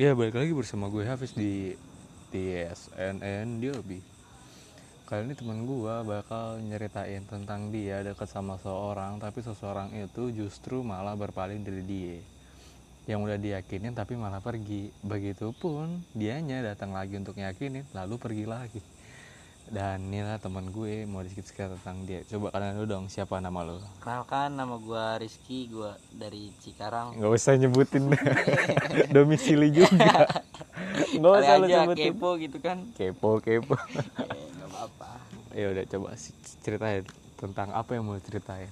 Ya balik lagi bersama gue Hafiz di TSNN Diobi Kali ini temen gue bakal nyeritain tentang dia deket sama seseorang Tapi seseorang itu justru malah berpaling dari dia. Yang udah diyakinin tapi malah pergi. Begitupun dianya datang lagi untuk yakinin lalu pergi lagi dan inilah teman gue mau sedikit sekitar tentang dia. Coba kalian dulu dong siapa nama lo? Kenalkan nama gua Rizky, gua dari Cikarang. nggak usah nyebutin domisili juga. Nggak usah lo aja sebutin kepo gitu kan. kepo kepo. Eh, nggak apa-apa. ya udah coba ceritain tentang apa yang mau ceritain.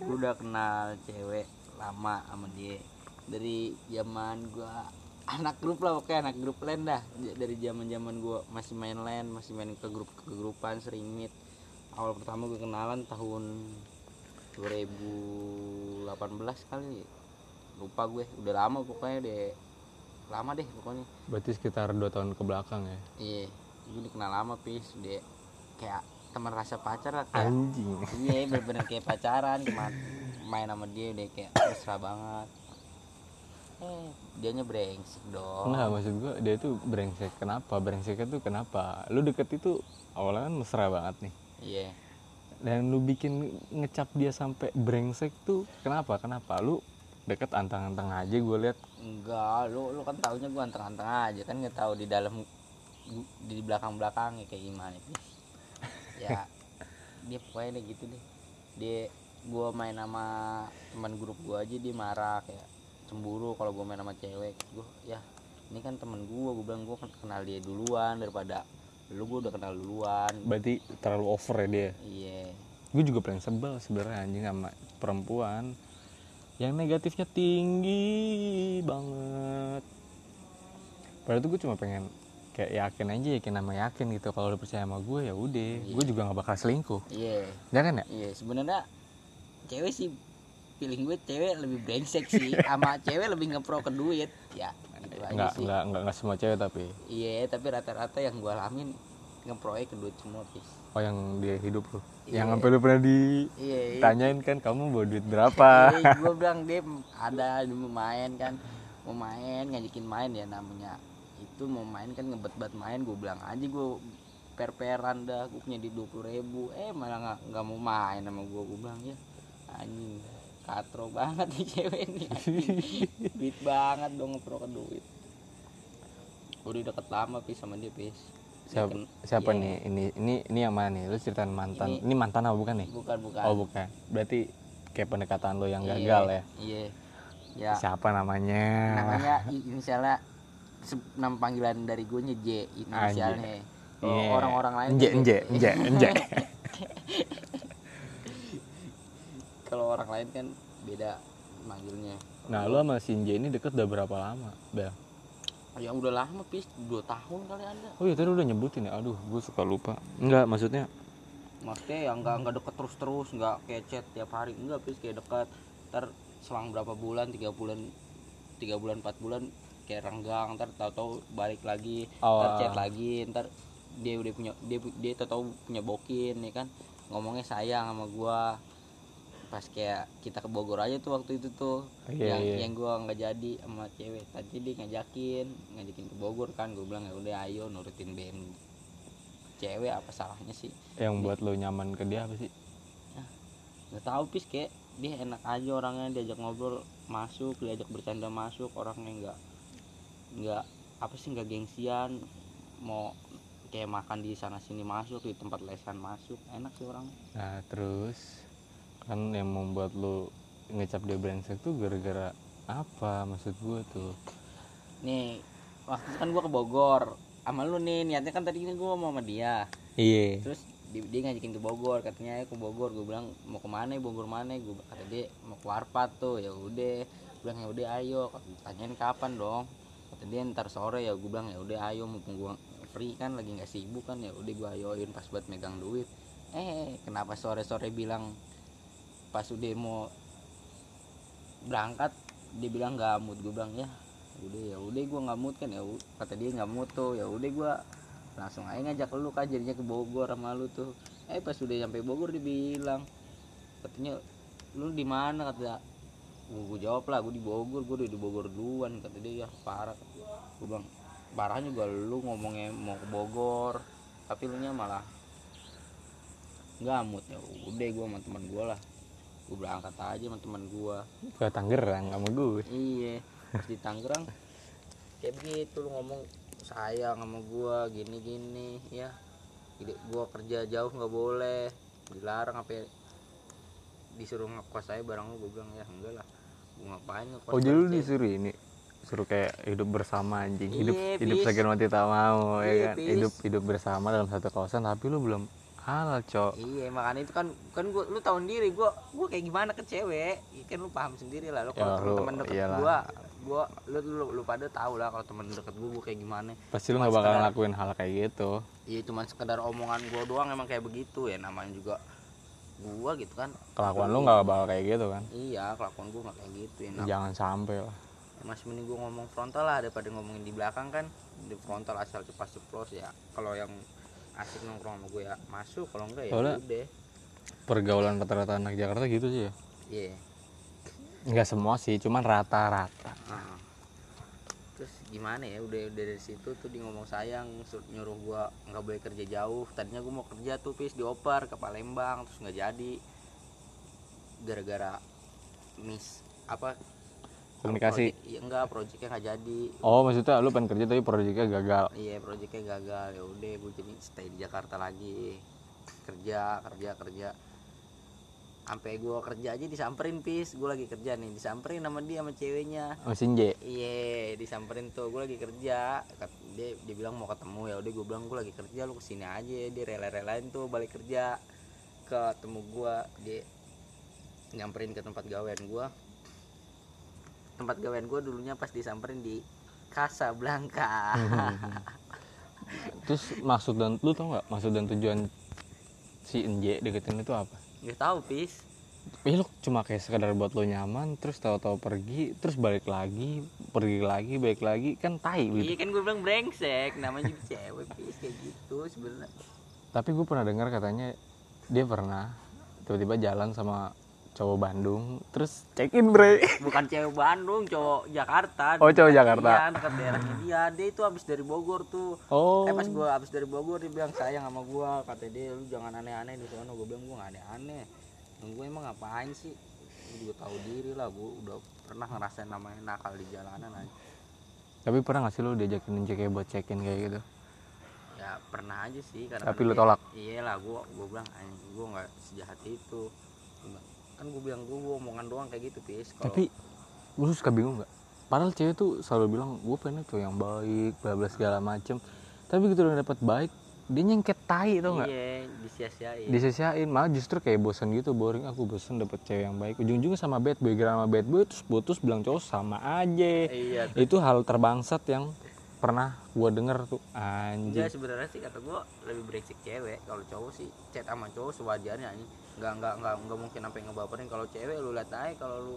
Gua udah kenal cewek lama sama dia. Dari zaman gua anak grup lah pokoknya anak grup lain dah. Dari zaman zaman gua masih main LAN masih main ke grup ke grupan sering meet. Awal pertama gue kenalan tahun 2018 kali. Lupa gue udah lama pokoknya deh. Lama deh pokoknya. Berarti sekitar dua tahun ke belakang ya? Iya gue udah kenal lama pis dia kayak teman rasa pacar lah kayak anjing. Iya bener-bener kayak pacaran cuma main sama dia udah kayak mesra banget dianya brengsek dong. Enggak maksud gue dia tuh brengsek. Kenapa? Brengseknya tuh kenapa? Lu deket itu awalnya kan mesra banget nih. Iya. Dan lu bikin ngecap dia sampai brengsek tuh kenapa? Kenapa? Lu deket antang-antang aja gue lihat enggak lu lu kan taunya gue anteng-anteng aja. Kan nggak tahu di dalam di belakang belakangnya kayak gimana pis ya dia pokoknya deh gitu deh. Dia gua main sama teman grup gua aja dia marah kayak cemburu kalau gua main sama cewek. Gua ya ini kan temen gua gua bilang kan kenal dia duluan daripada lu gua udah kenal duluan. Berarti terlalu over ya dia? Iya. Gue juga paling sebel sebenarnya anjing sama perempuan. Yang negatifnya tinggi banget. Padahal tuh gue cuma pengen kayak yakin aja yakin nama yakin gitu. Kalau udah percaya sama gue ya udah. Gue juga nggak bakal selingkuh. Iya. Jangan ya? Iya sebenarnya cewek sih feeling gue cewek lebih brengsek sih. Sama cewek lebih ngepro ke duit. Ya gitu aja nggak sih. nggak nggak nggak semua cewek tapi. Iya tapi rata-rata yang gua alamin ngeproyek ke duit semua pis oh yang dia hidup lu? Iya. yang sampai lu pernah iya iya. ditanyain kan kamu bawa duit berapa? Gue bilang dia ada dia mau main kan. Mau main ngajakin main ya namanya. Itu mau main kan ngebet-bet main gue bilang aja gue per-peran dah gue punya di dua puluh ribu. Eh malah nggak nggak mau main sama gue gue bilang ya anjing katro banget nih cewek nih anjing. duit banget dong ngepro ke duit. Udah deket lama pis sama dia pis siapa ken- siapa iya. nih? Ini ini ini yang mana nih? Lu ceritain mantan. Ini- ini, mantan apa bukan nih? Bukan bukan. Oh bukan. Berarti kayak pendekatan lo yang Iya, gagal ya? iya. Ya. Siapa namanya? Namanya inisialnya nama panggilan dari gue nya J inisialnya Iya. orang-orang lain nje, dia- nje, nje. kalau orang lain kan beda manggilnya. Nah, lu sama si Nje ini deket udah berapa lama, Bel? yang udah lama pis. Dua tahun kali ada. Oh iya, tadi udah nyebutin ya. Aduh, gue suka lupa. Enggak, maksudnya? Maksudnya yang nggak nggak deket terus terus nggak kayak chat tiap hari. Enggak pis kayak dekat ntar selang berapa bulan tiga bulan tiga bulan empat bulan kayak renggang. Ntar tahu-tahu balik lagi Oh. ntar chat lagi ntar dia udah punya dia dia tahu punya bokin ya kan? Ngomongnya sayang sama gua pas kayak kita ke Bogor aja tuh waktu itu tuh. Iya, yang iya. yang gua nggak jadi sama cewek. Tadi dia ngajakin ngajakin ke Bogor kan. Gue bilang ya udah ayo nurutin BM cewek apa salahnya sih? Yang buat lo nyaman ke dia apa sih? nggak tahu pis kayak dia enak aja orangnya diajak ngobrol masuk diajak bercanda masuk orangnya nggak nggak apa sih nggak gengsian. Mau kayak makan di sana sini masuk di tempat lesan masuk enak sih orangnya. Nah, terus kan yang membuat lo ngecap dia brengsek tuh gara-gara apa? Maksud gue tuh? nih waktu itu kan gua ke Bogor. Sama lu nih niatnya kan tadi ini gua mau sama dia. Iya. terus di- dia ngajakin ke Bogor katanya ke Bogor. Gue bilang mau ke mana ya Bogor mana gue kata dia mau ke Warpat tuh. Ya udah. Gua bilang ya udah ayo. Tanyain kapan dong. Kata dia ntar sore ya. Gue bilang ya udah ayo. Mumpung gue free kan lagi nggak sibuk kan ya udah gue ayoin pas buat megang duit. Eh kenapa sore sore bilang pas udah mau berangkat dia bilang nggak mood. Gue bilang ya udah ya udah gue nggak mood kan. Ya kata dia nggak mood tuh. Ya udah gue langsung aja ngajak lu kan jadinya ke Bogor sama lu tuh. Eh pas udah sampai Bogor dia bilang katanya lu di mana? Kata gue jawab lah gue di Bogor gue udah di Bogor duluan. Kata dia ya parah. Gue bilang parah juga lu ngomongnya mau ke Bogor tapi lu nya malah gamut ya udah gue sama teman gue lah gue berangkat aja sama teman gue ke Tangerang sama gue iya di Tangerang kayak begitu lu ngomong sayang sama gua gini gini ya. Jadi gua kerja jauh nggak boleh dilarang apa disuruh ngekos saya barang lu gua bilang ya enggak lah. Gua ngapain ngekos oh jadi lu bareng, Cek?" disuruh ini suruh kayak hidup bersama anjing. Hidup Iya, hidup segan mati tak mau Iya, ya kan? Pis. hidup hidup bersama dalam satu kawasan tapi lu belum halal cok. Iya makanya itu kan kan gua lu tahu sendiri gua gua kayak gimana ke cewek. Iya kan lu paham sendiri lah lu Ya, kalau lu- teman deket iyalah. gua gua lu, lu lu pada tahu lah kalau teman deket gua gua kayak gimana. Pasti lu Cuma nggak bakal sekedar- ngelakuin hal kayak gitu. Iya cuman sekedar omongan gua doang emang kayak begitu ya namanya juga gua gitu kan. Kelakuan lu nggak bakal kayak gitu kan? Iya kelakuan gua nggak kayak gitu ya Nah, jangan sampai lah. Masih mending gua ngomong frontal lah daripada ngomongin di belakang kan. Di frontal asal cepat ceplos ya. Kalau yang asik nongkrong sama gue ya. Masuk kalau enggak ya Soalnya- udah. pergaulan rata-rata anak Jakarta gitu sih ya? Iya. Nggak semua sih cuman rata-rata. Terus gimana ya udah udah dari situ tuh di ngomong sayang nyuruh gua nggak boleh kerja jauh. Tadinya gua mau kerja tuh pis dioper ke Palembang terus nggak jadi. Gara-gara miss apa Komunikasi. project- iya enggak proyeknya nggak jadi. Oh maksudnya lu pengen kerja tapi proyeknya gagal? Iya proyeknya gagal. Ya udah gue jadi stay di Jakarta lagi. Kerja kerja kerja. Sampai gue kerja aja disamperin pis. Gue lagi kerja nih disamperin sama dia sama ceweknya. Mesin J iya disamperin tuh. Gue lagi kerja. Dia dia bilang mau ketemu. Ya udah gue bilang gue lagi kerja lu ke sini aja. Dia rela-relain tuh balik kerja. Ketemu gue dia nyamperin ke tempat gawean gue tempat gawean gue dulunya pas disamperin di Casablanca terus maksud dan lu tau nggak maksud dan tujuan si NJ deketin itu apa? Nggak tahu pis. Ih lu cuma kayak sekedar buat lo nyaman terus tahu-tahu pergi terus balik lagi pergi lagi balik lagi kan tai iya gitu kan gue bilang brengsek namanya juga cewek pis kayak gitu sebenarnya. Tapi gue pernah dengar katanya dia pernah tiba-tiba jalan sama cowok Bandung terus check in bre. Bukan cewek Bandung cowok Jakarta. Oh, cowok Jakarta. iya dekat daerahnya dia. Dia itu habis dari Bogor tuh. Oh. Eh pas gua habis dari Bogor dia bilang sayang sama gua. Kata dia lu jangan aneh-aneh di sana. Gua bilang gua nggak aneh-aneh. Gua emang ngapain sih? Gua juga tahu diri lah gua udah pernah ngerasain namanya nakal di jalanan aja. Tapi pernah gak sih lu diajakin cek buat check in kayak gitu? Ya pernah aja sih karena Tapi lu tolak? iya lah gua gua bilang "Anjing, gua nggak sejahat itu kan gua bilang gua, gua omongan doang kayak gitu pis kalau tapi gue suka bingung nggak? Padahal cewek tuh selalu bilang gue pengen cowok yang baik bla bla segala macem. Tapi gitu udah dapet baik dia nyengket tai tau nggak? Iya disia-siain. Disesiain malah justru kayak bosan gitu boring. Aku bosan dapet cewek yang baik. Ujung-ujungnya sama bad boy gara sama bad boy terus putus bilang cowok sama aja. Iya itu hal terbangsat yang pernah gue denger tuh anjing. Enggak sebenarnya sih kata gua lebih brengsek cewek. Kalau cowok sih chat sama cowok sewajarnya ini nggak nggak nggak nggak mungkin sampai ngebaperin. Kalau cewek lu lihat aja kalau lu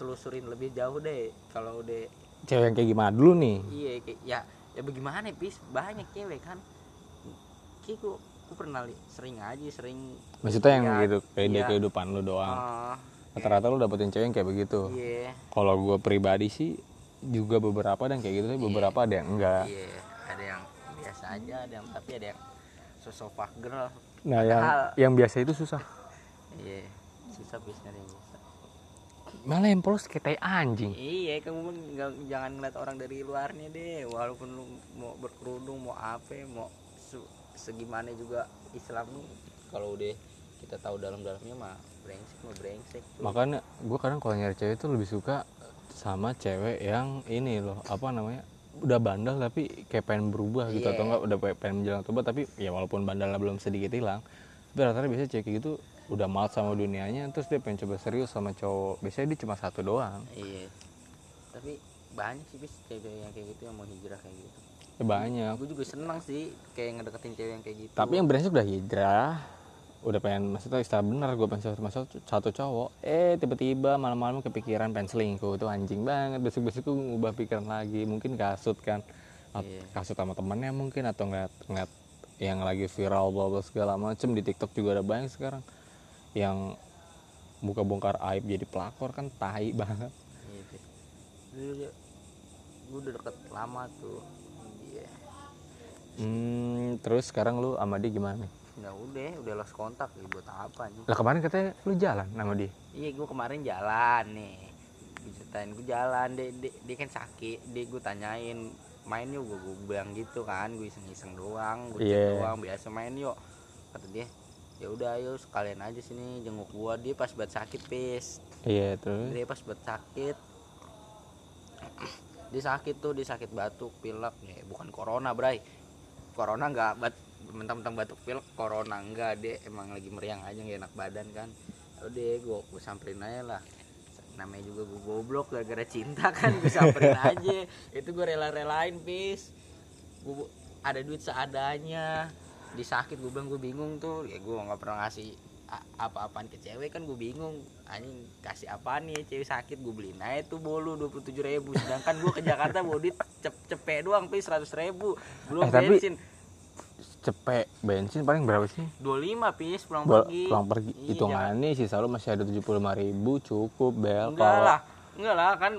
telusurin lebih jauh deh. Kalau udah cewek yang kayak gimana dulu nih? Iya kayak ya ya bagaimana pis? Banyak cewek kan. Kayak gua, gua pernah li- sering aja sering maksudnya yang lihat, gitu kayak iya. kehidupan lu doang. Ah, rata-rata lu dapetin cewek yang kayak begitu. Iya. Kalau gue pribadi sih juga beberapa dan kayak gitu tapi beberapa ada yang enggak. Iya ada yang biasa aja ada yang tapi ada yang sosok girl nah yang Padahal- yang biasa itu susah iya susah bis nyari yang biasa malah yang polos kayak tai anjing Iya, kamu jangan ngeliat orang dari luarnya deh. Walaupun lu mau berkerudung, mau apa, mau se- segimana juga Islam lu. Kalau udah kita tahu dalam-dalamnya mah brengsek mah brengsek. tuh. makanya gue kadang kalau nyari cewek itu lebih suka sama cewek yang ini loh apa namanya udah bandel tapi kayak pengen berubah gitu Iya. atau enggak udah pe- pengen menjalan tobat tapi ya walaupun bandalnya belum sedikit hilang tapi rata-rata biasanya cewek gitu udah males sama dunianya terus dia pengen coba serius sama cowok biasanya dia cuma satu doang Iya. Tapi banyak sih bis cewek yang kayak gitu yang mau hijrah kayak gitu. ya banyak Gue juga seneng sih kayak ngedeketin cewek yang kayak gitu. tapi yang brengsek udah hijrah udah pengen maksudnya istilah bener gue pengen sama satu, satu cowok. Eh tiba-tiba malam-malam kepikiran pengen selingkuh itu anjing banget. Besok-besok gue ngubah pikiran lagi mungkin kasut kan. Iya. kasut sama temennya mungkin atau ngeliat ngeliat yang lagi viral bla bla segala macem. Di TikTok juga ada banyak sekarang yang buka bongkar aib jadi pelakor kan tai banget. Iya, gue udah deket lama tuh iya hmm, terus sekarang lu sama dia gimana nih ya udah udah lost kontak. Ya buat apa nih lah kemarin katanya lu jalan sama dia? Iya gue kemarin jalan nih. Diceritain gue jalan. Dia, dia, dia kan sakit. Dia gue tanyain main yuk? Gue, gue bilang gitu kan. Gue iseng iseng doang gue chat doang. Biasa main yuk. Kata dia ya udah ayo sekalian aja sini jenguk gua. Dia pas buat sakit pis. Iya terus? Dia pas buat sakit. Dia sakit tuh dia sakit batuk pilek. Ya bukan corona bray. Corona nggak bat mentang-mentang batuk pilek corona enggak dia emang lagi meriang aja nggak enak badan kan. Udah gua gua samperin aja lah. Namanya juga gua goblok gara-gara cinta kan. Gua samperin aja. Itu gua rela-relain pis gua ada duit seadanya. Di sakit gue bilang gue bingung tuh. Ya gue nggak pernah ngasih apa-apaan ke cewek kan. Gue bingung. Anjing kasih apaan nih cewek sakit. Gue beliin aja tuh bolu dua puluh tujuh ribu. Sedangkan gue ke Jakarta bawa duit cep cepet doang pis seratus ribu. Belum Eh, tapi- bensin cepet bensin paling berapa sih? dua lima pis pulang Bol- pergi. pulang pergi. Iya, hitungannya sisa lu masih ada tujuh puluh ribu cukup bel enggak kalau lah enggak lah kan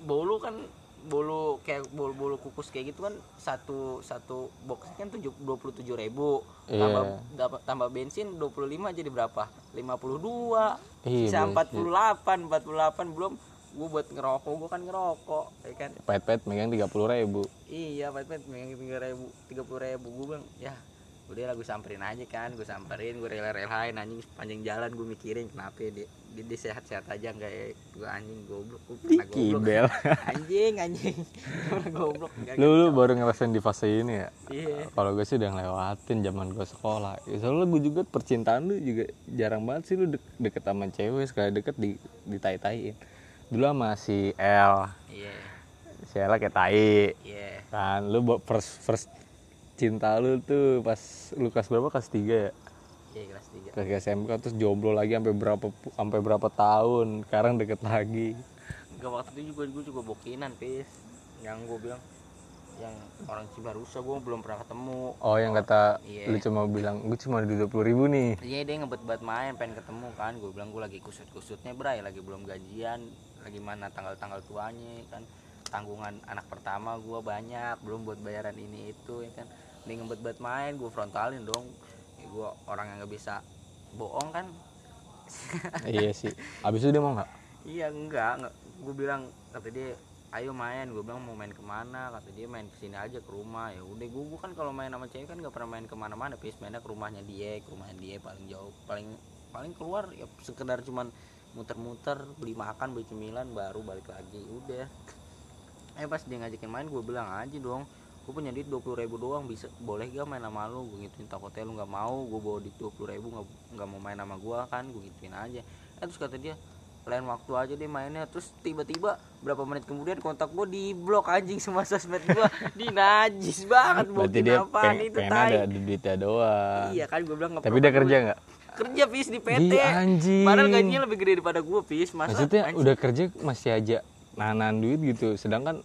bolu kan bolu kayak bolu bolu kukus kayak gitu kan satu satu box kan tujuh dua puluh tujuh ribu. Iya. tambah dapat tambah bensin 25 jadi berapa? 52 Iya, sisa bensin. 48 48 belum gue buat ngerokok gue kan ngerokok ya kan? Pet pet megang tiga puluh ribu. Iya pet pet megang tiga ribu tiga puluh ribu. Gue bilang ya udah lah gue samperin aja kan gue samperin gue rela-relain anjing sepanjang jalan gue mikirin kenapa ya dia, dia, dia sehat-sehat aja nggak ya gue anjing goblok gue pernah goblok Kibel. anjing anjing goblok lu lu gitu. baru ngerasain di fase ini ya? Iya. Kalau gue sih udah ngelewatin zaman gue sekolah. Ya, soalnya gue juga percintaan lu juga jarang banget sih lu de- deket sama cewek sekali deket di ditai-taiin dulu sama si L iya. Si L kayak tai. Iya. Kan lu bo- first first cinta lu tuh pas lu kelas berapa? Kelas 3 ya? Iya kelas tiga. Kelas SMK terus jomblo lagi sampai berapa sampai berapa tahun. Sekarang deket lagi. Enggak waktu itu juga gue juga bokinan pis yang gue bilang yang orang Cibarusa gue belum pernah ketemu. Oh yang kata iya. lu cuma bilang gue cuma di dua ribu nih. Iya dia ngebet-bet main pengen ketemu kan. Gue bilang gue lagi kusut-kusutnya bray. Lagi belum gajian. Lagi mana tanggal-tanggal tuanya kan. Tanggungan anak pertama gue banyak belum buat bayaran ini itu ya kan. Dia ngebet-bet main gue frontalin dong. Ya, gue orang yang nggak bisa bohong kan. Iya sih. Abis itu dia mau nggak? Iya enggak, enggak. gue bilang kata dia ayo main. Gue bilang mau main ke mana? Kata dia main ke sini aja ke rumah. Ya udah gue kan kalau main sama cewek kan gak pernah main ke mana-mana pis. Mainnya ke rumahnya dia ke rumahnya dia paling jauh paling paling keluar ya sekedar cuman muter-muter beli makan beli cemilan baru balik lagi. Udah. Eh pas dia ngajakin main gue bilang aja dong gue punya duit dua ribu doang bisa boleh gak main sama lu? Gue gituin takutnya lu nggak mau gue bawa duit dua ribu nggak nggak mau main sama gue kan gue gituin aja. Eh terus kata dia lain waktu aja deh mainnya. Terus tiba-tiba berapa menit kemudian kontak gue di blok anjing semua sosmed gue di najis banget berarti dia peng- itu pengen ada duitnya doang. Iya kan gue bilang tapi dia kerja nggak? Kerja pis di PT Di anjing. padahal gajinya lebih gede daripada gue pis masa maksudnya anjing? udah kerja masih aja nahan duit gitu. Sedangkan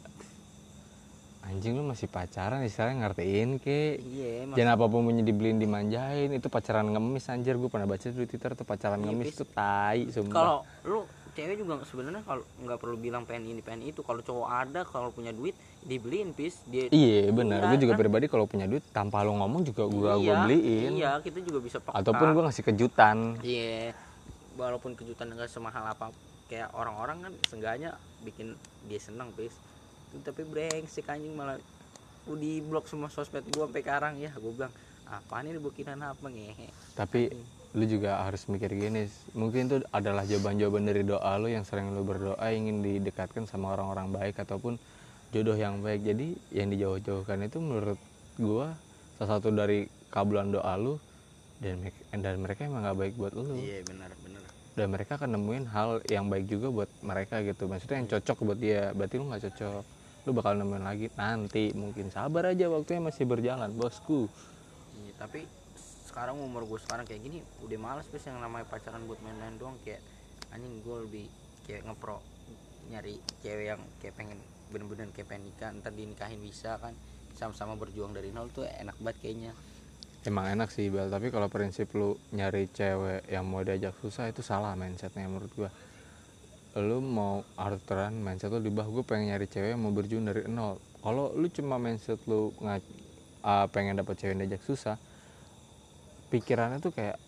anjing lu masih pacaran istilahnya ngertiin ke iya jangan apa pun punya dibeliin dimanjain. Itu pacaran ngemis anjir. Gue pernah baca di twitter tuh pacaran Iya, ngemis tuh tai sumpah. Kalau lu cewek juga sebenarnya kalau nggak perlu bilang pengen ini pengen itu. Kalau cowok ada kalau punya duit dibeliin pis dia iya benar. Iya, gue juga kan? pribadi kalau punya duit tanpa lu ngomong juga gue iya, gue beliin. iya kita juga bisa peka. Ataupun gue ngasih kejutan. Iya walaupun kejutan nggak semahal apa kayak orang-orang kan seenggaknya bikin dia seneng pis tapi brengsek anjing malah di blok semua sosmed gua sampai sekarang. Ya gua bilang apa nih bukinan apa ngehe? Tapi lu juga harus mikir gini mungkin itu adalah jawaban-jawaban dari doa lu yang sering lu berdoa ingin didekatkan sama orang-orang baik ataupun jodoh yang baik. Jadi yang dijauh-jauhkan itu menurut gua salah satu dari kabulan doa lu dan mek- dan mereka emang gak baik buat lu. Iya benar benar. Dan mereka akan nemuin hal yang baik juga buat mereka gitu. Maksudnya yang cocok buat dia. Berarti lu nggak cocok lu bakal nemuin lagi nanti. Mungkin sabar aja waktunya masih berjalan bosku. Iya, tapi sekarang umur gue sekarang kayak gini udah males pis yang namanya pacaran buat main-main doang. Kayak anjing gue lebih kayak ngepro nyari cewek yang kayak pengen bener-bener kayak pengen nikah ntar dinikahin bisa kan. Sama-sama berjuang dari nol tuh enak banget kayaknya. Emang enak sih Bel, tapi kalau prinsip lu nyari cewek yang mau diajak susah itu salah mindsetnya menurut gua. Lu mau aturan mindset lu diubah gue pengen nyari cewek yang mau berjuang dari nol. Kalau lu cuma mindset lu nggak ah, pengen dapet cewek yang diajak susah pikirannya tuh kayak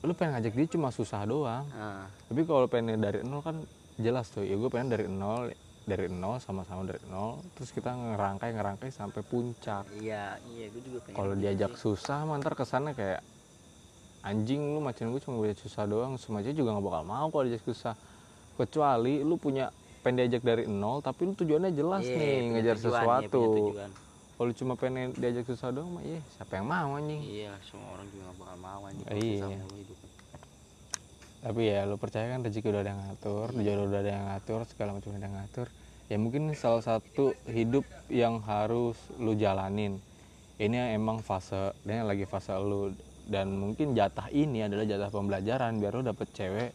lu pengen ngajak dia cuma susah doang. Ah, tapi kalau pengen dari nol kan jelas tuh ya gue pengen dari nol dari nol sama-sama dari nol terus kita ngerangkai ngerangkai sampai puncak. Iya iya gue juga pengen kalau gitu diajak sih. susah mah ntar kesannya kayak anjing lu macam gue cuma diajak susah doang semua aja juga nggak bakal mau kalau diajak susah kecuali lu punya pengen diajak dari nol tapi lu tujuannya jelas Iya, nih ngejar tujuan, iya, sesuatu tujuan. kalau cuma pengen diajak susah doang mah iya siapa yang mau anjing? Iya semua orang juga gak bakal mau anjing Iya. tapi ya lu percaya kan rezeki udah ada yang ngatur jodoh udah ada yang ngatur segala macam udah ada yang ngatur. Ya mungkin salah satu hidup yang harus lu jalanin. Ini emang fase ini lagi fase lu. Dan mungkin jatah ini adalah jatah pembelajaran biar lu dapet cewek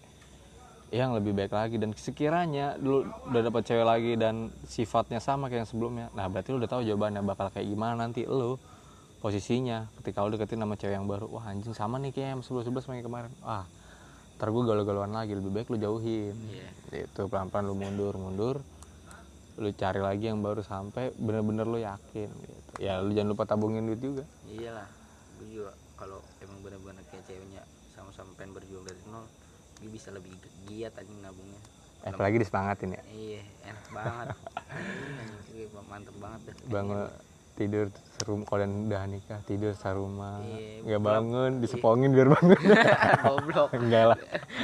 yang lebih baik lagi. Dan sekiranya lu udah dapet cewek lagi dan sifatnya sama kayak yang sebelumnya nah berarti lu udah tahu jawabannya bakal kayak gimana nanti lu posisinya ketika lu deketin sama cewek yang baru. Wah anjing sama nih kayak yang sebelum sebelum sama yang kemarin. Wah ntar gue galau-galauan lagi lebih baik lu jauhin. Iya. itu pelan-pelan lu mundur mundur. Lu cari lagi yang baru sampai bener-bener lu yakin gitu. ya lu jangan lupa tabungin duit juga. Iyalah gue juga kalau emang bener-bener kayak ceweknya sama-sama pengen berjuang dari nol dia bisa lebih giat anjing nabungnya. Eh, apalagi disemangatin ya? Iya enak banget. Iya, mantep banget dah bangun tidur serum kalian udah nikah tidur sarumah Iya, nggak bangun disepongin biar bangun. Goblok. Enggak lah.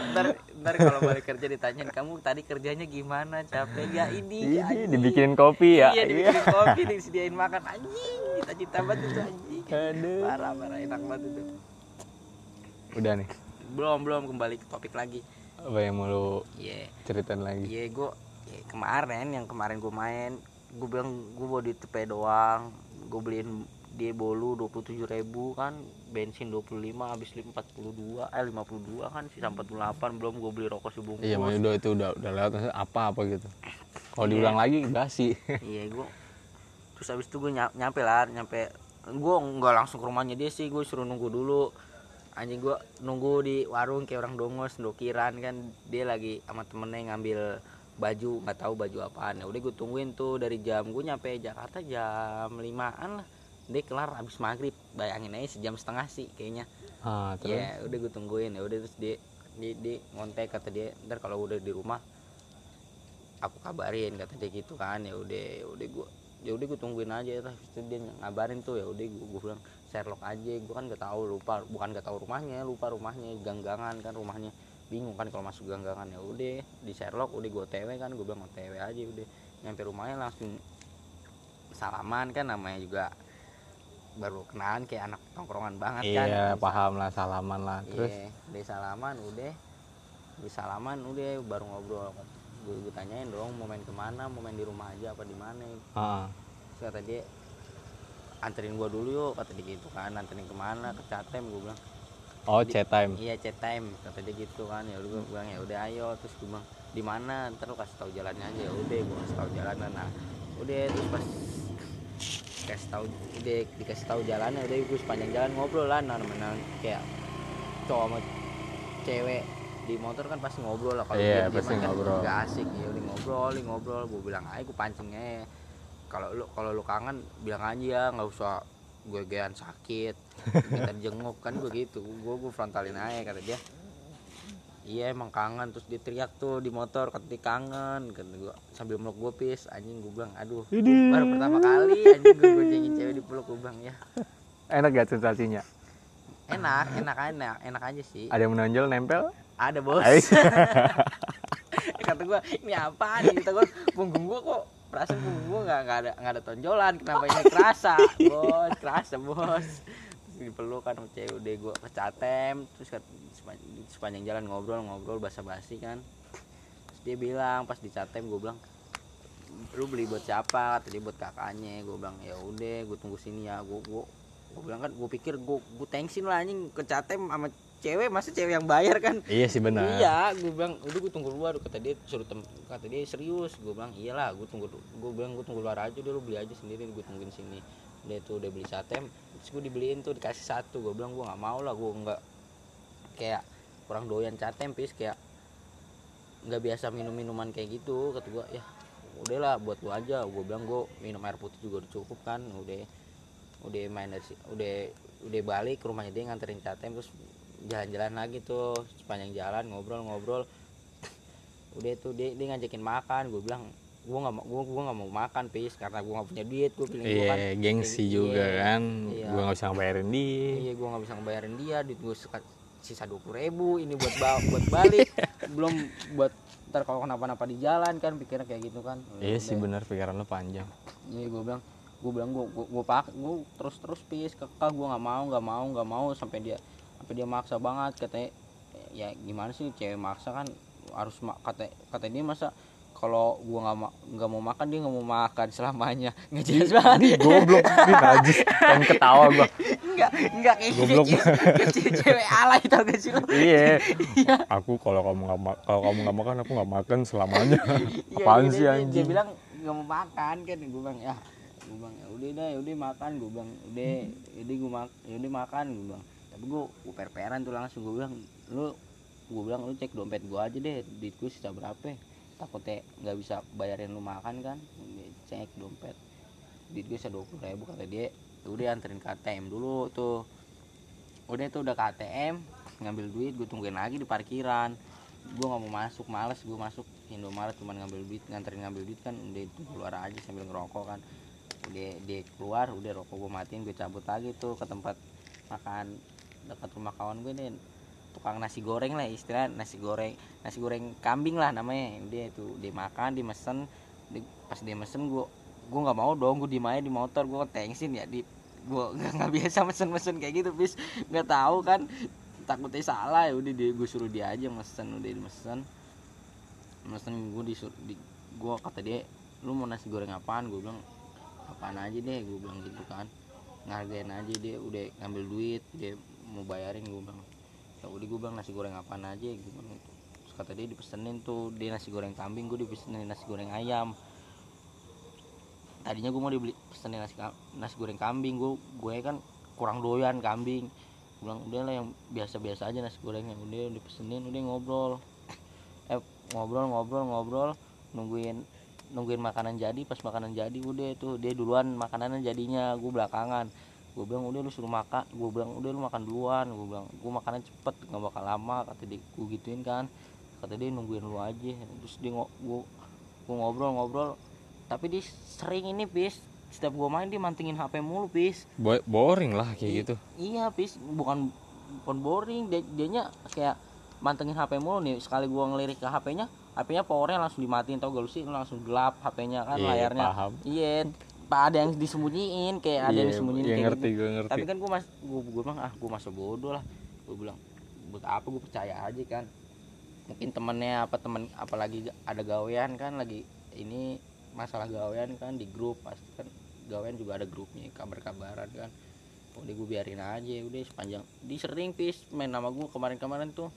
Ntar ntar kalau balik kerja ditanyain kamu tadi kerjanya gimana? Capek ya ini Ini anjing. dibikinin kopi ya? Iya dibikinin kopi disediain makan. Anjing cita-cita banget itu anjing. Aduh. parah parah enak banget itu. Udah nih. Belum belum kembali ke topik lagi apa yang mau lu iya. ceritain lagi? Iya gue kemarin yang kemarin gue main gue bilang gue bawa di tepe doang. Gue beliin dia bolu 27.000 ribu kan bensin 25 habis 42 eh 52 kan sisa 48 belum gue beli rokok sebungkus iya mau udah itu udah udah lewat apa apa gitu. Kalau Iya. diulang lagi basi iya gue terus habis itu gue nyampe lah nyampe gue nggak langsung ke rumahnya dia sih gue suruh nunggu dulu anjing gue nunggu di warung kayak orang dongos dokiran kan. Dia lagi sama temennya ngambil baju nggak tahu baju apaan. Ya udah gue tungguin tuh dari jam gue nyampe Jakarta jam limaan lah. Dia kelar habis maghrib. Bayangin aja sejam setengah sih kayaknya. Ah terus? ya udah gue tungguin. Ya udah terus dia dia, dia ngontek kata dia ntar kalau udah di rumah aku kabarin kata dia gitu kan. Ya udah ya udah gue ya udah gue tungguin aja terus dia ngabarin tuh ya udah gue, gue bilang Sherlock aja gue kan gak tahu lupa bukan gak tahu rumahnya lupa rumahnya ganggangan kan rumahnya. Bingung kan kalau masuk ganggangan ya udah di Sherlock udah gue otw kan gue bilang otw aja udah. Nyampe rumahnya langsung salaman kan namanya juga baru kenalan kayak anak tongkrongan banget kan. Iya paham lah salaman lah. Terus? Iya, di salaman udah. Di salaman udah baru ngobrol. Gue, gue tanyain dong mau main ke mana mau main di rumah aja apa di mana. Kata dia anterin gua dulu yuk kata dia gitu kan anterin ke mana ke Catem gue bilang. Oh chat time? Iya chat time kata dia gitu kan. Ya udah gue bilang ya udah ayo. Terus gue bilang di mana? Ntar lu kasih tahu jalannya aja. Ya udah gue kasih tahu jalannya nah udah terus pas kasih tahu udah dikasih tahu jalannya udah gue sepanjang jalan ngobrol lah. Nah namanya kayak cowok sama cewek di motor kan pasti ngobrol lah. Kalau Iya, diam-diam pasti kan ngobrol. nggak asik ya udah ngobrol ngobrol. Gue bilang aja gue pancingnya kalau lu kalau lu kangen bilang aja ya nggak usah gue gean sakit kita jenguk kan gue gitu. Gue gue frontalin aja kata dia. Iya emang kangen. Terus dia teriak tuh di motor kata dia kangen kata gue sambil meluk gue pis. Anjing gue bilang aduh baru pertama kali anjing gue goncengin cewek di peluk gue bilang ya enak gak sensasinya? Enak enak enak enak aja sih. Ada yang menonjol nempel? Ada bos. Kata gue ini apa nih kata gue punggung gue kok perasaan punggung gue nggak ada nggak ada tonjolan kenapa ini kerasa? Bos kerasa bos. Terus kan sama cewek udah gue ke Catem terus kan sepanjang, jalan ngobrol ngobrol basa basi kan. Terus dia bilang pas di Catem gue bilang lu beli buat siapa? Kata dia buat kakaknya. Gue bilang ya udah gue tunggu sini ya. Gue gue gue bilang kan gue pikir gue gue tensin lah anjing ke Catem sama cewek masa cewek yang bayar kan iya sih benar Iya, gue bilang, udah gue tunggu luar. Kata dia suruh tem kata dia serius. Gue bilang, iyalah, gue tunggu. Gue bilang gue tunggu luar aja dulu beli aja sendiri. Gue tungguin sini. Dia tuh udah beli satem. Terus gue dibeliin tuh dikasih satu. Gue bilang gue nggak mau lah. Gue nggak kayak kurang doyan catem pis kayak nggak biasa minum minuman kayak gitu kata gue ya udahlah buat lu aja gue bilang gue minum air putih juga udah cukup kan udah udah main dari udah udah balik ke rumahnya dia nganterin KTM terus jalan-jalan lagi tuh sepanjang jalan ngobrol-ngobrol. Udah tuh dia, dia ngajakin makan. Gue bilang gue nggak mau gue gue nggak mau makan pis karena gue nggak punya duit. Gue gue iya kan. gengsi iya, juga kan. iya. gua nggak bisa ngebayarin dia. Iya gue nggak bisa ngebayarin dia. Duit gue sisa dua puluh ribu. Ini buat ba- buat balik. Belum buat ntar kalau kenapa-napa di jalan kan pikirnya kayak gitu kan. Iya sih Udah. benar pikiran lo panjang. Iya gue bilang gue bilang gue gue, gue pak gue terus terus pis. Kekeh gue nggak mau nggak mau nggak mau sampai dia sampai dia maksa banget katanya. Ya gimana sih cewek maksa kan harus ma- kata kata dia masa kalau gue nggak ma- nggak mau makan dia nggak mau makan selamanya. Nggak jelas banget. Ih, goblok. Ini najis. Pengen ketawa gua. Nggak nggak kayak Goblok. kayak- kayak cewek- alay tau gak sih lo iya. Aku kalau kamu nggak kalau kamu nggak makan aku nggak makan selamanya. Iya, apaan dia- sih dia, dia anjing bilang nggak mau makan kan. Gue bilang ya. Gue bilang ya udah dah ya udah makan. Gue bilang udah. Jadi gue mak ya udah makan. Gue bilang tapi gue gue per-peran tuh langsung gue bilang lu gue bilang lu cek dompet gue aja deh duit gue sisa berapa. Takutnya nggak bisa bayarin lu makan kan Dia cek dompet. Duit gue sisa dua puluh ribu kata dia. "Ya udah anterin ke ATM dulu tuh. Udah tuh udah ke ATM ngambil duit gue tungguin lagi di parkiran. Gue nggak mau masuk males gue masuk Indomaret cuman ngambil duit nganterin ngambil duit kan udah itu keluar aja sambil ngerokok kan. Udah dia keluar udah rokok gue matiin gue cabut lagi tuh ke tempat makan dekat rumah kawan gue nih tukang nasi goreng lah istilah nasi goreng nasi goreng kambing lah namanya. Udah itu dia makan dia mesen Dia- pas dia mesen gue gue nggak mau dong gue diem aja di motor gue tengsin ya di gue nggak biasa mesen-mesen kayak gitu bis. Nggak tahu kan takutnya salah ya udah dia gue suruh dia aja mesen udah dia mesen. Mesen gue disuruh di gue kata dia lu mau nasi goreng apaan? Gue bilang apaan aja deh gue bilang gitu kan. Ngargain aja dia udah ngambil duit dia mau bayarin gue bilang ya udah gue bilang nasi goreng apaan aja? Gue gitu. Terus kata dia dipesenin tuh dia nasi goreng kambing gue dipesenin nasi goreng ayam. Tadinya gue mau dibeli pesenin nasi nasi goreng kambing gue gue kan kurang doyan kambing. Gua bilang udah lah yang biasa-biasa aja nasi gorengnya. Udah dipesenin udah ngobrol. Eh ngobrol ngobrol ngobrol nungguin nungguin makanan jadi. Pas makanan jadi udah tuh dia duluan makanannya jadinya gue belakangan gue bilang udah lu suruh makan. Gue bilang udah lu makan duluan. Gue bilang gue makanan cepet nggak bakal lama kata dia. Gue gituin kan. Kata dia nungguin lu aja. Terus dia ngo- gue gue ngobrol ngobrol tapi dia sering ini pis. Setiap gue main dia mantingin hp mulu pis. Bo- boring lah kayak I- gitu. iya pis. Bukan bukan boring. Dia dianya kayak mantengin HP mulu nih. Sekali gua ngelirik ke HP-nya HP-nya powernya langsung dimatiin. Tau gak lu sih? Langsung gelap HP-nya kan Iya, layarnya. iya ada yang disembunyiin kayak ada yang Iya, disembunyiin iya, kayak ngerti gitu. gue ngerti. Tapi kan gua mas gua, gua bilang ah gua masa bodoh lah. Gua bilang buat apa gua percaya aja kan? Mungkin temennya apa temen apalagi ada gawean kan lagi ini masalah gawean kan di grup pasti kan gawean juga ada grupnya kabar-kabaran kan. Udah gue biarin aja udah sepanjang di sering pis main nama gue kemarin-kemarin tuh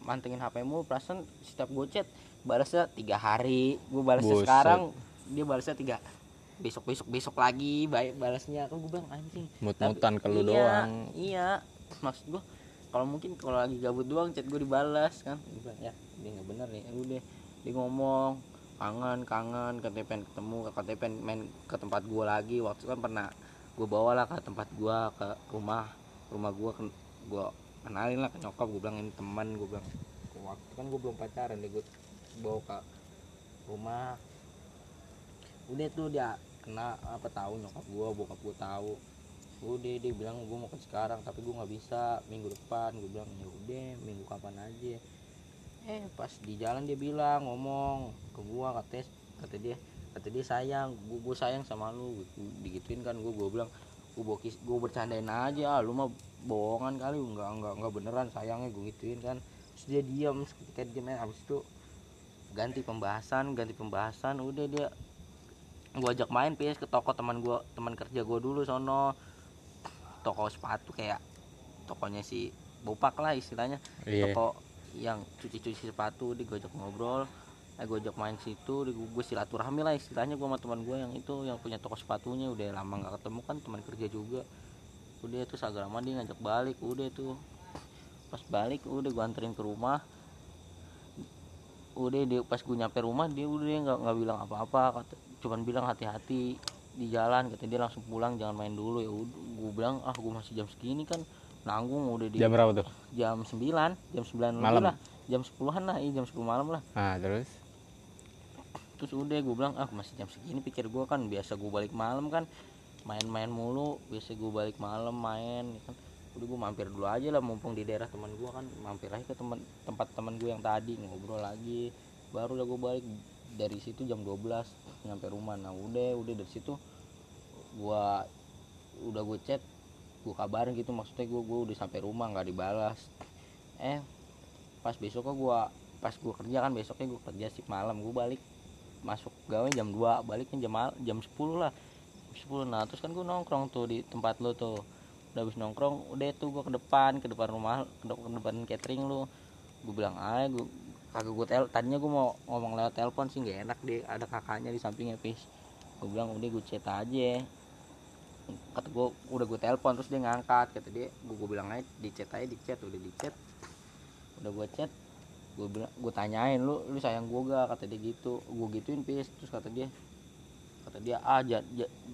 mantengin HP mu perasaan setiap gue chat balasnya tiga hari. Gue balasnya sekarang dia balasnya tiga besok besok besok lagi baik balasnya. Kan gue bilang anjing. Mut-mutan ke lu iya, doang. iya. Maksud gue kalau mungkin kalau lagi gabut doang chat gue dibalas kan? Gua bilang, ya dia nggak bener nih. Udah dia ngomong kangen kangen katanya pengen ketemu katanya pengen main ke tempat gue lagi. Waktu itu kan pernah gue bawa lah ke tempat gue ke rumah rumah gue ke gue kenalin lah ke nyokap gue bilang ini teman gue bilang waktu kan gue belum pacaran deh gue bawa ke rumah udah tuh dia kena apa tahu nyokap gue bokap gue tahu. Udah dia bilang gue mau ke sekarang tapi gue nggak bisa. Minggu depan gue bilang ya udah minggu kapan aja. Eh pas di jalan dia bilang ngomong ke gue kata kata dia kata dia sayang gue gue sayang sama lu. Digituin kan gue gue bilang gue bokis gue bercandain aja ah, lu mah bohongan kali nggak nggak nggak beneran sayangnya gue gituin kan. Terus dia diam ketika dia main habis itu ganti pembahasan ganti pembahasan udah dia gue ajak main PS ke toko teman gue teman kerja gue dulu sono. Toko sepatu kayak tokonya si bopak lah istilahnya. Iya. Toko yang cuci-cuci sepatu dia gue ajak ngobrol. Eh gue ajak main situ gue, gue silaturahmi lah istilahnya gue sama teman gue yang itu yang punya toko sepatunya. Udah lama nggak ketemu kan teman kerja juga. Udah tuh agak lama dia ngajak balik udah tuh. Pas balik udah gue anterin ke rumah. Udah dia pas gue nyampe rumah dia udah nggak nggak bilang apa-apa kata cuman bilang hati-hati di jalan kata dia langsung pulang jangan main dulu. Ya gue bilang ah gue masih jam segini kan nanggung udah di jam berapa tuh? Jam 9 jam 9 lebih Malam? lah. Jam 10-an lah iya jam 10 malam lah. Nah terus? Terus udah gue bilang ah masih jam segini pikir gue kan biasa gue balik malam kan main-main mulu biasa gue balik malam main ya kan. Udah gue mampir dulu aja lah mumpung di daerah teman gue kan mampir aja ke teman tempat teman gue yang tadi ngobrol lagi. Baru lah gue balik dari situ jam 12 nyampe rumah. Nah udah udah dari situ gue udah gue chat gue kabarin gitu. Maksudnya gue gue udah sampai rumah nggak dibalas. Eh pas besoknya gue pas gue kerja kan besoknya gue kerja sih malam. Gue balik masuk gawe jam 2 baliknya jam jam 10 lah. Jam 10 nah terus kan gue nongkrong tuh di tempat lo tuh. Udah habis nongkrong udah tuh gue ke depan ke depan rumah ke de- ke depan catering lu. Gue bilang aja gue kagak gue tel tadinya gue mau ngomong lewat telepon sih nggak enak deh ada kakaknya di sampingnya pis gue bilang udah gue chat aja. Kata gue udah gue telepon terus dia ngangkat. Kata dia gue, gue bilang aja di chat aja di chat udah di chat. Udah gue chat gue bilang gue tanyain lu lu sayang gue gak kata dia gitu gue gituin pis terus kata dia kata dia ah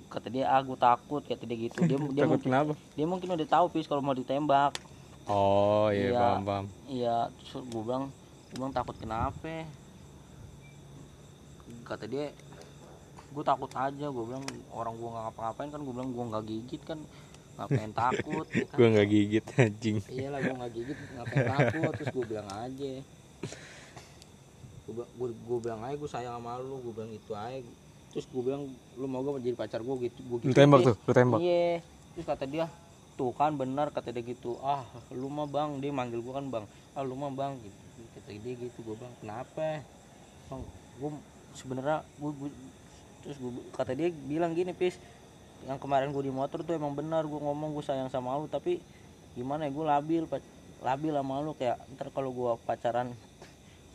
kata dia ah gue takut kata dia gitu. Dia dia takut mungkin kenapa? dia mungkin udah tahu pis kalau mau ditembak. Oh iya Iya. paham paham. Iya terus gue bilang gue bilang takut kenapa? Kata dia gue takut aja. Gue bilang orang gue nggak ngapa-ngapain kan. Gue bilang gue nggak gigit kan. Ngapain takut? Ya kan? gue nggak gigit anjing. Iyalah gue nggak gigit ngapain takut? Terus gue bilang aja. Gue gue, gue bilang aja gue sayang sama lu gue bilang itu aja. Terus gue bilang lu mau gak jadi pacar gue gitu gue lu tembak tuh lu tembak. Iya. Terus kata dia tuh kan benar kata dia gitu. Ah lu mah bang dia manggil gua kan bang. Ah lu mah bang gitu dia gitu. Gua bilang kenapa? Bang gua sebenarnya gua, gua- terus gua, kata dia bilang gini pis yang kemarin gua di motor tuh emang benar gua ngomong gua sayang sama lu tapi gimana ya gua labil labil sama lu. Kayak ntar kalau gua pacaran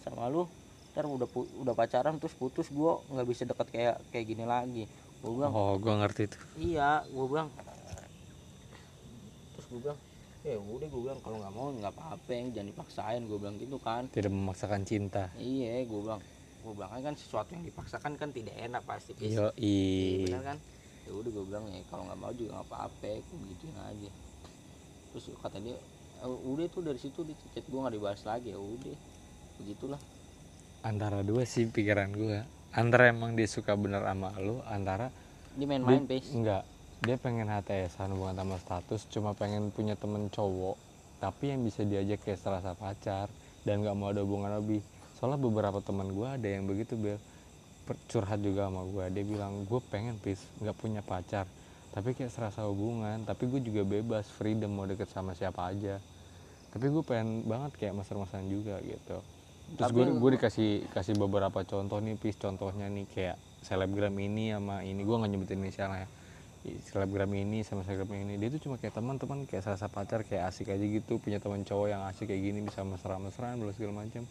sama lu ntar udah udah pacaran terus putus gua nggak bisa deket kayak kayak gini lagi. Gua bilang oh gue ngerti tuh. Iya. Gue bilang terus gue bilang ya udah gue bilang kalau nggak mau nggak apa-apa yang jangan dipaksain. Gue bilang gitu kan. Tidak memaksakan cinta. Iya gue bilang gue bilang kan sesuatu yang dipaksakan kan tidak enak pasti Pis. yo Iya, benar kan? Ya udah gue bilang ya kalau nggak mau juga nggak apa-apa gue gituin aja. Terus kata dia "Eh, udah tuh dari situ di chat gue nggak dibahas lagi. Ya udah begitulah. Antara dua sih pikiran gue antara emang dia suka bener sama lu antara dia main-main pes enggak dia pengen HTSan hubungan sama status cuma pengen punya temen cowok tapi yang bisa diajak kayak serasa pacar dan nggak mau ada hubungan lebih soalnya beberapa teman gue ada yang begitu bel. Curhat juga sama gue dia bilang gue pengen pis nggak punya pacar tapi kayak serasa hubungan tapi gue juga bebas freedom mau deket sama siapa aja. Tapi gue pengen banget kayak master-masteran juga gitu. Terus gue gue dikasih kasih beberapa contoh nih pis. Contohnya nih kayak selebgram ini sama ini. Gue nggak nyebutin inisialnya. ya I- selebgram ini sama selebgram ini. Dia tuh cuma kayak teman-teman kayak serasa pacar kayak asik aja gitu. Punya teman cowok yang asik kayak gini bisa mesra-mesraan belum segala macam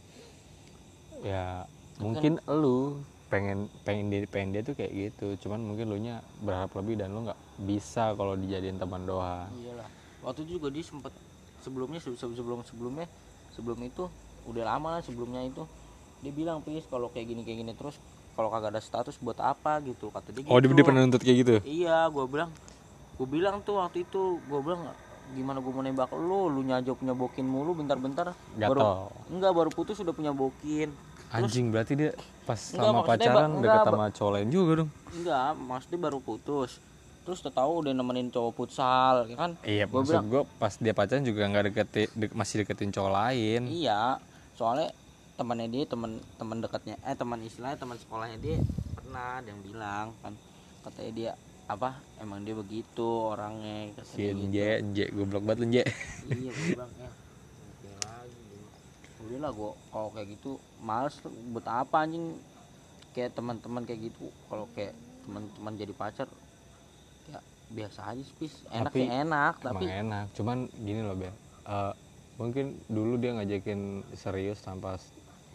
ya mungkin lu pengen pengen dia pengen dia tuh kayak gitu. Cuman mungkin lu nya berharap lebih dan lu nggak bisa kalau dijadiin teman doang. Iyalah. Waktu itu juga dia sempet sebelumnya se- se- sebelum sebelumnya sebelum itu udah lama lah sebelumnya itu dia bilang pis kalau kayak gini kayak gini terus kalau kagak ada status buat apa gitu. Kata dia oh dia, gitu. dia pernah nuntut kayak gitu? Iya gue bilang gue bilang tuh waktu itu gue bilang gimana gue mau nembak lu? Lu nyajo punya bokin mulu bentar-bentar baru enggak baru putus udah punya bokin. Anjing berarti dia pas Enggak, sama pacaran Bang, deket sama cowok lain juga dong. Enggak maksudnya baru putus. Terus udah tahu udah nemenin cowok futsal ya kan? Iya Gua maksud bilang- gue pas dia pacaran juga nggak deketin dek- masih deketin cowok lain. Iya, soalnya temannya dia teman teman dekatnya eh teman istilahnya teman sekolahnya dia pernah ada yang bilang kan katanya dia apa emang dia begitu orangnya si katanya gitu. Nje Nje goblok banget Nje. Iya gue bilang ya udah lah gue kalau kayak gitu males buat apa anjing? Kayak teman-teman kayak gitu kalau kayak teman-teman jadi pacar ya biasa aja sih Pis. enak Tapi- sih enak tapi enak. Cuman gini loh Bel Eh, mungkin dulu dia ngajakin serius tanpa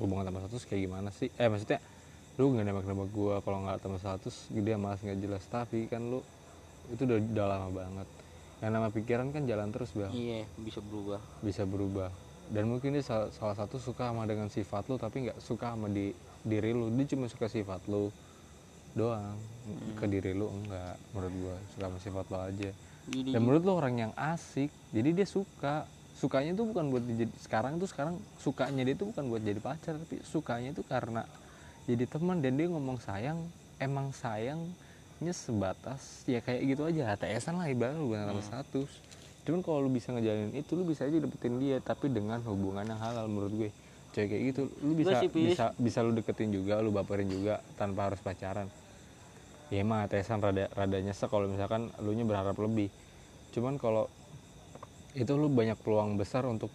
hubungan tanpa status kayak gimana sih? Eh maksudnya lu nggak nembak nembak gua kalau nggak tanpa status dia malas nggak jelas. Tapi kan lu itu udah, udah lama banget. Yang nama pikiran kan jalan terus Bel iya bisa berubah. Bisa berubah. Dan mungkin dia salah, salah satu suka sama dengan sifat lu tapi nggak suka sama di diri lu. Dia cuma suka sifat lu doang. Ke diri lu enggak menurut gua. Suka sama sifat lu aja. Jadi dan menurut lu orang yang asik jadi dia suka sukanya tuh bukan buat jadi sekarang tuh sekarang sukanya dia tuh bukan buat jadi pacar tapi sukanya tuh karena jadi teman dan dia ngomong sayang emang sayangnya sebatas ya kayak gitu aja HTSan lah ibarat bukan sama status. Cuman kalau lu bisa ngejalanin itu lu bisa aja dapetin dia tapi dengan hubungan yang halal menurut gue. Cewek kayak gitu lu bisa sih, bisa bisa lu deketin juga lu baperin juga tanpa harus pacaran. Ya emang HTSan rada rada nyesek kalau misalkan lu nya berharap lebih. Cuman kalau itu lu banyak peluang besar untuk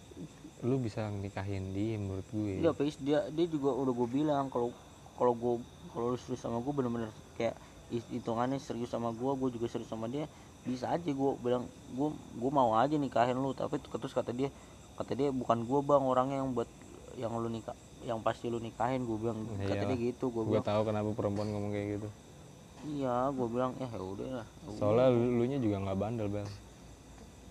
lu bisa nikahin dia menurut gue. Iya, Pis, dia dia juga udah gue bilang kalau kalau gue kalau lu serius sama gue bener-bener kayak hit- hitungannya serius sama gue, gue juga serius sama dia, bisa aja gue bilang gue gue mau aja nikahin lu, tapi terus kata dia kata dia bukan gue bang orangnya yang buat yang lu nikah yang pasti lu nikahin gue bilang kata Iyalah. dia gitu gue gue bilang. tahu kenapa perempuan ngomong kayak gitu. Iya gue bilang ya ya udah lah soalnya lu, nya juga nggak bandel bel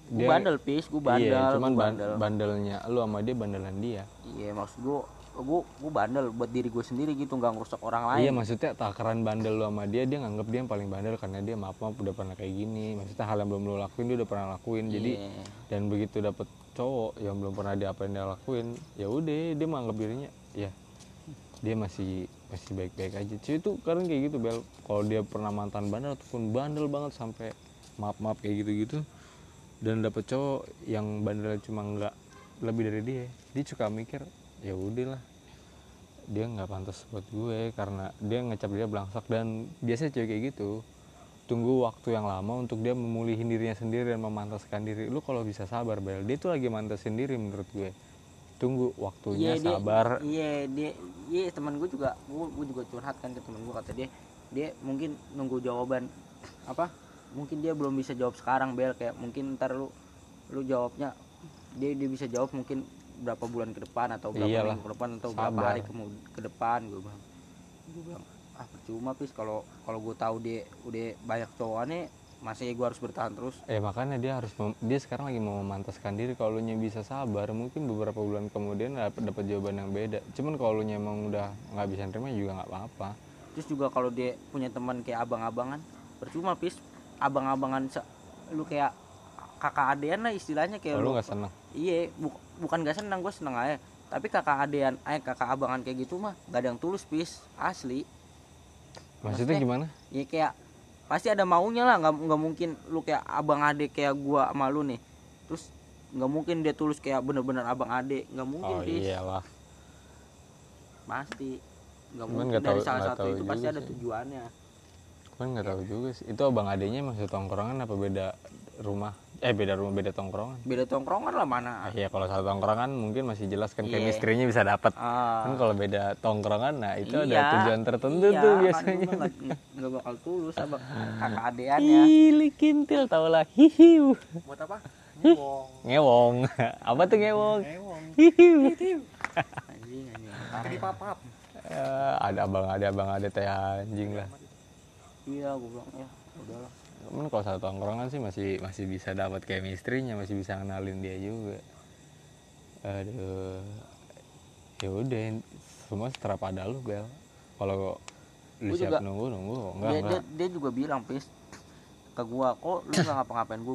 gue bandel pis. Gue bandel iya cuman gua ban- bandel. bandelnya lu sama dia bandelan dia. Iya maksud gue gue gue bandel buat diri gue sendiri gitu nggak ngerusak orang lain. Iya maksudnya takaran bandel lu sama dia dia nganggep dia yang paling bandel karena dia maaf maaf udah pernah kayak gini. Maksudnya hal yang belum lu lakuin dia udah pernah lakuin. Jadi Iya. dan begitu dapet cowok yang belum pernah dia apa yang dia lakuin ya udah dia menganggap dirinya ya dia masih masih baik baik aja. Cuy itu kadang kayak gitu bel. Kalau dia pernah mantan bandel ataupun bandel banget sampai maaf maaf kayak gitu gitu dan dapet cowok yang bandel cuma nggak lebih dari dia. Dia suka mikir ya udahlah dia nggak pantas buat gue karena dia ngecap dia belangsak. Dan biasanya cewek kayak gitu tunggu waktu yang lama untuk dia memulihin dirinya sendiri dan memantaskan diri. Lu kalau bisa sabar bel. Dia tuh lagi mantasin diri menurut gue. Tunggu waktunya dia- sabar. iya dia iya teman gue juga gue, gue juga curhat kan ke teman gue kata dia. Dia mungkin nunggu jawaban apa mungkin dia belum bisa jawab sekarang bel. Kayak mungkin ntar lu lu jawabnya dia dia bisa jawab mungkin berapa bulan ke depan atau berapa Iyalah, minggu ke depan atau berapa sabar. hari ke, ke depan gue bilang. Gue bilang ah percuma pis. Kalau kalau gue tahu dia udah banyak cowokannya masih gue harus bertahan terus. Eh makanya dia harus mem- dia sekarang lagi mau memantaskan diri. Kalau lu nya bisa sabar mungkin beberapa bulan kemudian dapat dapat jawaban yang beda. Cuman kalau lu nya emang udah nggak bisa nerima juga nggak apa-apa. Terus juga kalau dia punya teman kayak abang-abangan percuma pis abang-abangan lu kayak kakak adean lah istilahnya kayak kalau lu lu nggak seneng? Iya bu- bukan gak senang gue seneng aja. Tapi kakak adean eh kakak abangan kayak gitu mah gak ada yang tulus pis. Asli. Maksudnya Maksudnya- gimana? ya kayak pasti ada maunya lah. Nggak nggak mungkin lu kayak abang ade kayak gua sama lu nih. Terus nggak mungkin dia tulus kayak bener-bener abang ade. Nggak mungkin oh pis. iyalah. Pasti. Nggak mungkin nggak dari tahu- salah satu itu pasti juga ada sih. tujuannya kan nggak tahu juga sih. Itu abang adanya maksud tongkrongan apa beda rumah? Eh beda rumah beda tongkrongan? Beda tongkrongan lah mana? Ah, iya kalau satu tongkrongan mungkin masih jelas kan Iya. chemistry-nya bisa dapat ah. Kan kalau beda tongkrongan nah itu ada Iya, tujuan tertentu iya, tuh kan biasanya. nggak bakal tulus abang. Kakak adeannya. Ih, kintil tau lah. Hihiu. Buat apa? Ngewong. ngewong. Apa tuh ngewong? Ngewong. Hihiu. Anjing anjing. Papap. Eh, ada abang ada abang ada teh anjing lah iya gue bilang ya udahlah Cuman kalau satu tongkrongan sih masih masih bisa dapat chemistry-nya, masih bisa kenalin dia juga. Aduh. Ya udah, semua setera pada lu, Bel. Kalau lu Gua siap juga- nunggu, nunggu. Enggak, dia, dia, enggak. dia juga bilang pis ke gua kok lu nggak ngapa-ngapain gua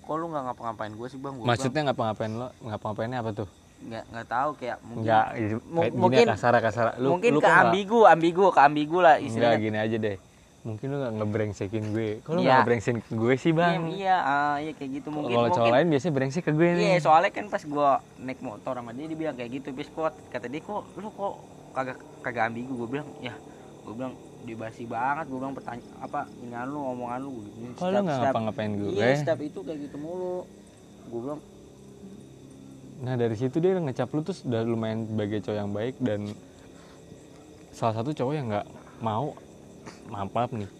kok lu nggak ngapa-ngapain gua sih bang gua Maksudnya ngapa-ngapain lo? Ngapa-ngapainnya apa tuh? nggak nggak tahu kayak mungkin gini mungkin- kasar kasar. Lu, mungkin lu ke nggak- ambigu ambigu ke ambigu lah istilahnya gini aja deh. Mungkin lu gak ngebrengsekin gue. Kok lu Iya. gak ngebrengsekin gue sih, iya Bang? iya ah, iya kayak gitu mungkin Kalau cowok lain biasanya brengsek ke gue nih. iya soalnya kan pas gua naik motor sama dia dia bilang kayak gitu bis kok kata dia kok lu kok kagak kagak ambigu gua bilang ya gua bilang dibasi banget gua bilang pertanyaan apa ini lu omongan lu gua gini Kok lu gak ngapa-ngapain gue? iya setiap itu kayak gitu mulu gua bilang Nah dari situ dia ngecap lu terus udah lumayan sebagai cowok yang baik dan salah satu cowok yang nggak mau maaf maaf nih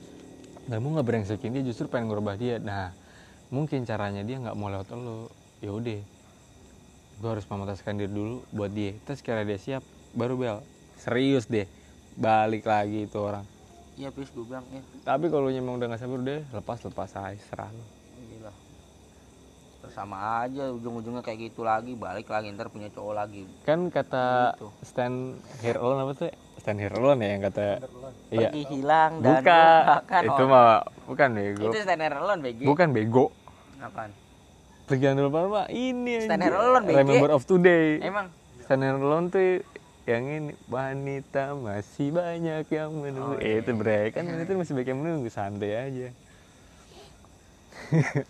nggak mau ngebrengsekin dia justru pengen ngerubah dia. Nah mungkin caranya dia nggak mau lewat lo. Ya udah, gue harus memutuskan diri dulu buat dia. Terus kira dia siap, baru bel. Serius deh, balik lagi itu orang. iya bis gua bilang ya Tapi kalau emang udah nggak sabar deh, lepas lepas aja serah sama aja ujung-ujungnya kayak gitu lagi balik lagi ntar punya cowok lagi. Kan kata Gitu. stand here alone apa tuh stand here alone ya yang kata iya. pergi hilang dan bukan lupakan itu orang. mah bukan bego. Itu stand alone BG bukan bego. Apaan? Pergi lupa mah ini Stand here alone, BG. remember of today. Emang? Stand here alone tuh yang ini wanita masih banyak yang menunggu. Oh, eh, itu bre kan wanita masih banyak yang menunggu santai aja.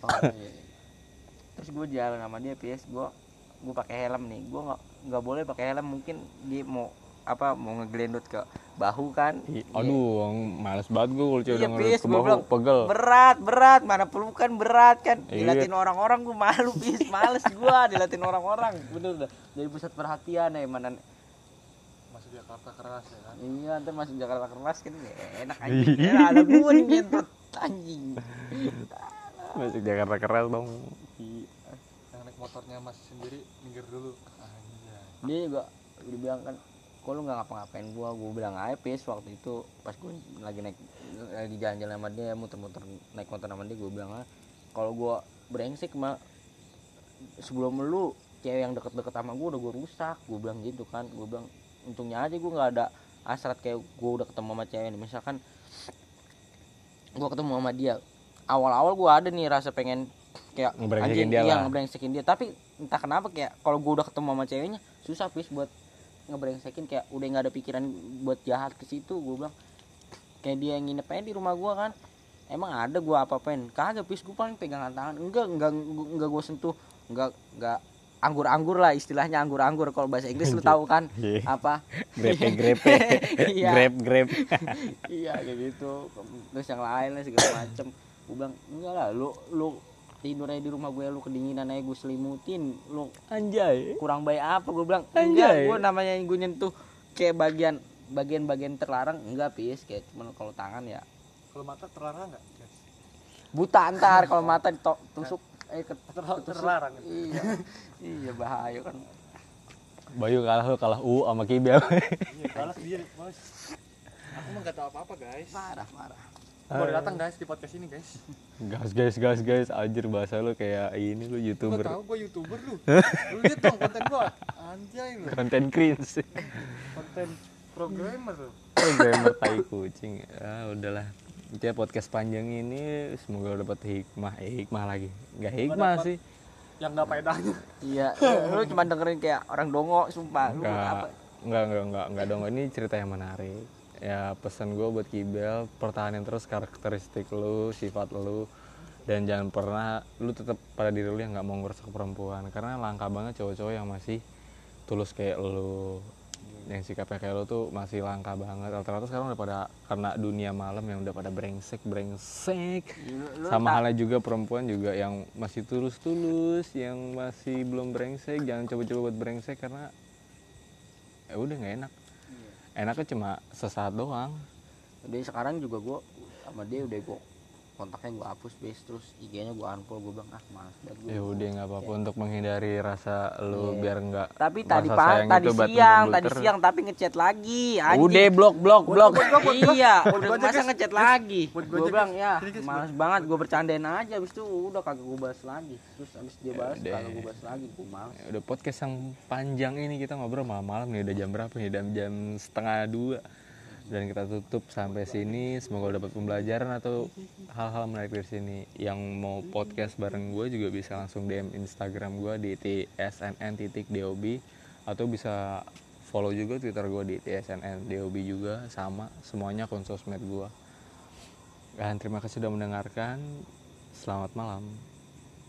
Oh, iya. Terus gue jalan sama dia PS gue gue pakai helm nih. Gue nggak nggak boleh pakai helm. Mungkin dia mau apa mau ngegelendot ke bahu kan? Ih, aduh males banget gue kalau cewek Iya, Pis, ngeliat ke gua bahu bilang, pegel. Berat berat mana pelukan berat kan? Iya. dilatin orang-orang gue malu bis males gue dilatin orang-orang. Bener dah. Jadi pusat perhatian ya mana Masuk Jakarta keras ya kan. iya ntar masuk Jakarta keras kan ya enak aja ada gue nih anjing masuk Jakarta keras dong Yang naik motornya masih sendiri minggir dulu. Anjay. dia juga dia bilang kan kok lu nggak ngapa-ngapain gua gua bilang aja pis waktu itu pas gua lagi naik lagi jalan-jalan sama dia muter-muter naik motor sama dia gua bilang aja kalau gua brengsek mah sebelum lu cewek yang deket-deket sama gua udah gua rusak gua bilang gitu kan gua bilang untungnya aja gua nggak ada hasrat kayak gua udah ketemu sama cewek nih misalkan gua ketemu sama dia awal-awal gua ada nih rasa pengen kayak Ngebrengsekin anjing, dia iya, ngebrengsekin dia tapi entah kenapa kayak kalau gua udah ketemu sama ceweknya susah pis buat ngebrengsekin. Kayak udah nggak ada pikiran buat jahat ke situ gue bilang. Kayak dia yang nginep aja di rumah gua kan. Emang ada gua apa apain kagak pis gue paling pegangan tangan. Enggak enggak enggak gue sentuh. Enggak enggak anggur-anggur lah istilahnya anggur-anggur kalau bahasa Inggris lu tahu kan? Iya. apa? Grepe grepe Iya. grab grab iya kayak gitu. Terus yang lain lah segala macem gue bilang enggak lah lu lu tidur aja di rumah gue lu kedinginan aja gue selimutin lu anjay kurang baik apa gue bilang enggak Anjay. gue namanya gue nyentuh kayak bagian bagian-bagian terlarang enggak pis kayak cuman kalau tangan ya Kalau mata terlarang nggak? guys? buta antar kalau mata ditusuk eh ke, terlarang. iya iya bahaya kan Bayu kalah lu kalah U sama Kibel Iya, balas dia, bos. Aku mah nggak tahu apa-apa, guys. parah parah Baru datang guys di podcast ini, guys. gas guys gas guys. Anjir bahasa lu kayak ini lu Gua youtuber tahu gua YouTuber lu. Lu lihat dong konten gua. Anjay lu. konten cringe. Konten programmer lu. programmer tai kucing. Ah udahlah. Intinya podcast panjang ini semoga dapat hikmah. Eh hikmah lagi. Nggak hikmah sih. Yang nggak faedahnya. iya lu cuma dengerin kayak orang dongo sumpah. Lu apa? Nggak nggak nggak nggak nggak dong ini cerita yang menarik ya pesan gue buat Kibel pertahanin terus karakteristik lu sifat lu dan jangan pernah lu tetap pada diri lu yang nggak mau ngerusak perempuan. Karena langka banget cowok-cowok yang masih tulus kayak lu. Yang sikapnya kayak lu tuh masih langka banget. Rata-rata sekarang udah pada karena dunia malam yang udah pada brengsek brengsek. Lu- lu sama tak- halnya juga perempuan juga yang masih tulus-tulus yang masih belum brengsek. Jangan coba-coba buat brengsek karena ya udah nggak enak enaknya cuma sesaat doang. Udah sekarang juga gue sama dia udah gue kontaknya gue hapus base terus IG-nya gue unfollow gue bilang ah males banget gue. ya udah nggak apa-apa untuk menghindari rasa lu Iya. biar nggak Tapi tadi sayang tadi itu siang, tadi siang tapi ngechat lagi. anjing. udah blok blok blok iya, Buat udah masa ngechat lagi. Gue bilang ya, males banget gue bercandain aja abis itu udah kagak gue bahas lagi. Terus abis dia bahas Yaudah. kagak gue bahas lagi, gue males. Ya udah podcast yang panjang ini kita ngobrol malam-malam nih udah jam berapa nih jam jam setengah dua dan kita tutup sampai sini. Semoga dapat pembelajaran atau hal-hal menarik dari sini. Yang mau podcast bareng gue juga bisa langsung DM Instagram gue di tsnn.dob atau bisa follow juga Twitter gue di tsnn.dob juga. Sama semuanya akun gue. Dan terima kasih sudah mendengarkan. Selamat malam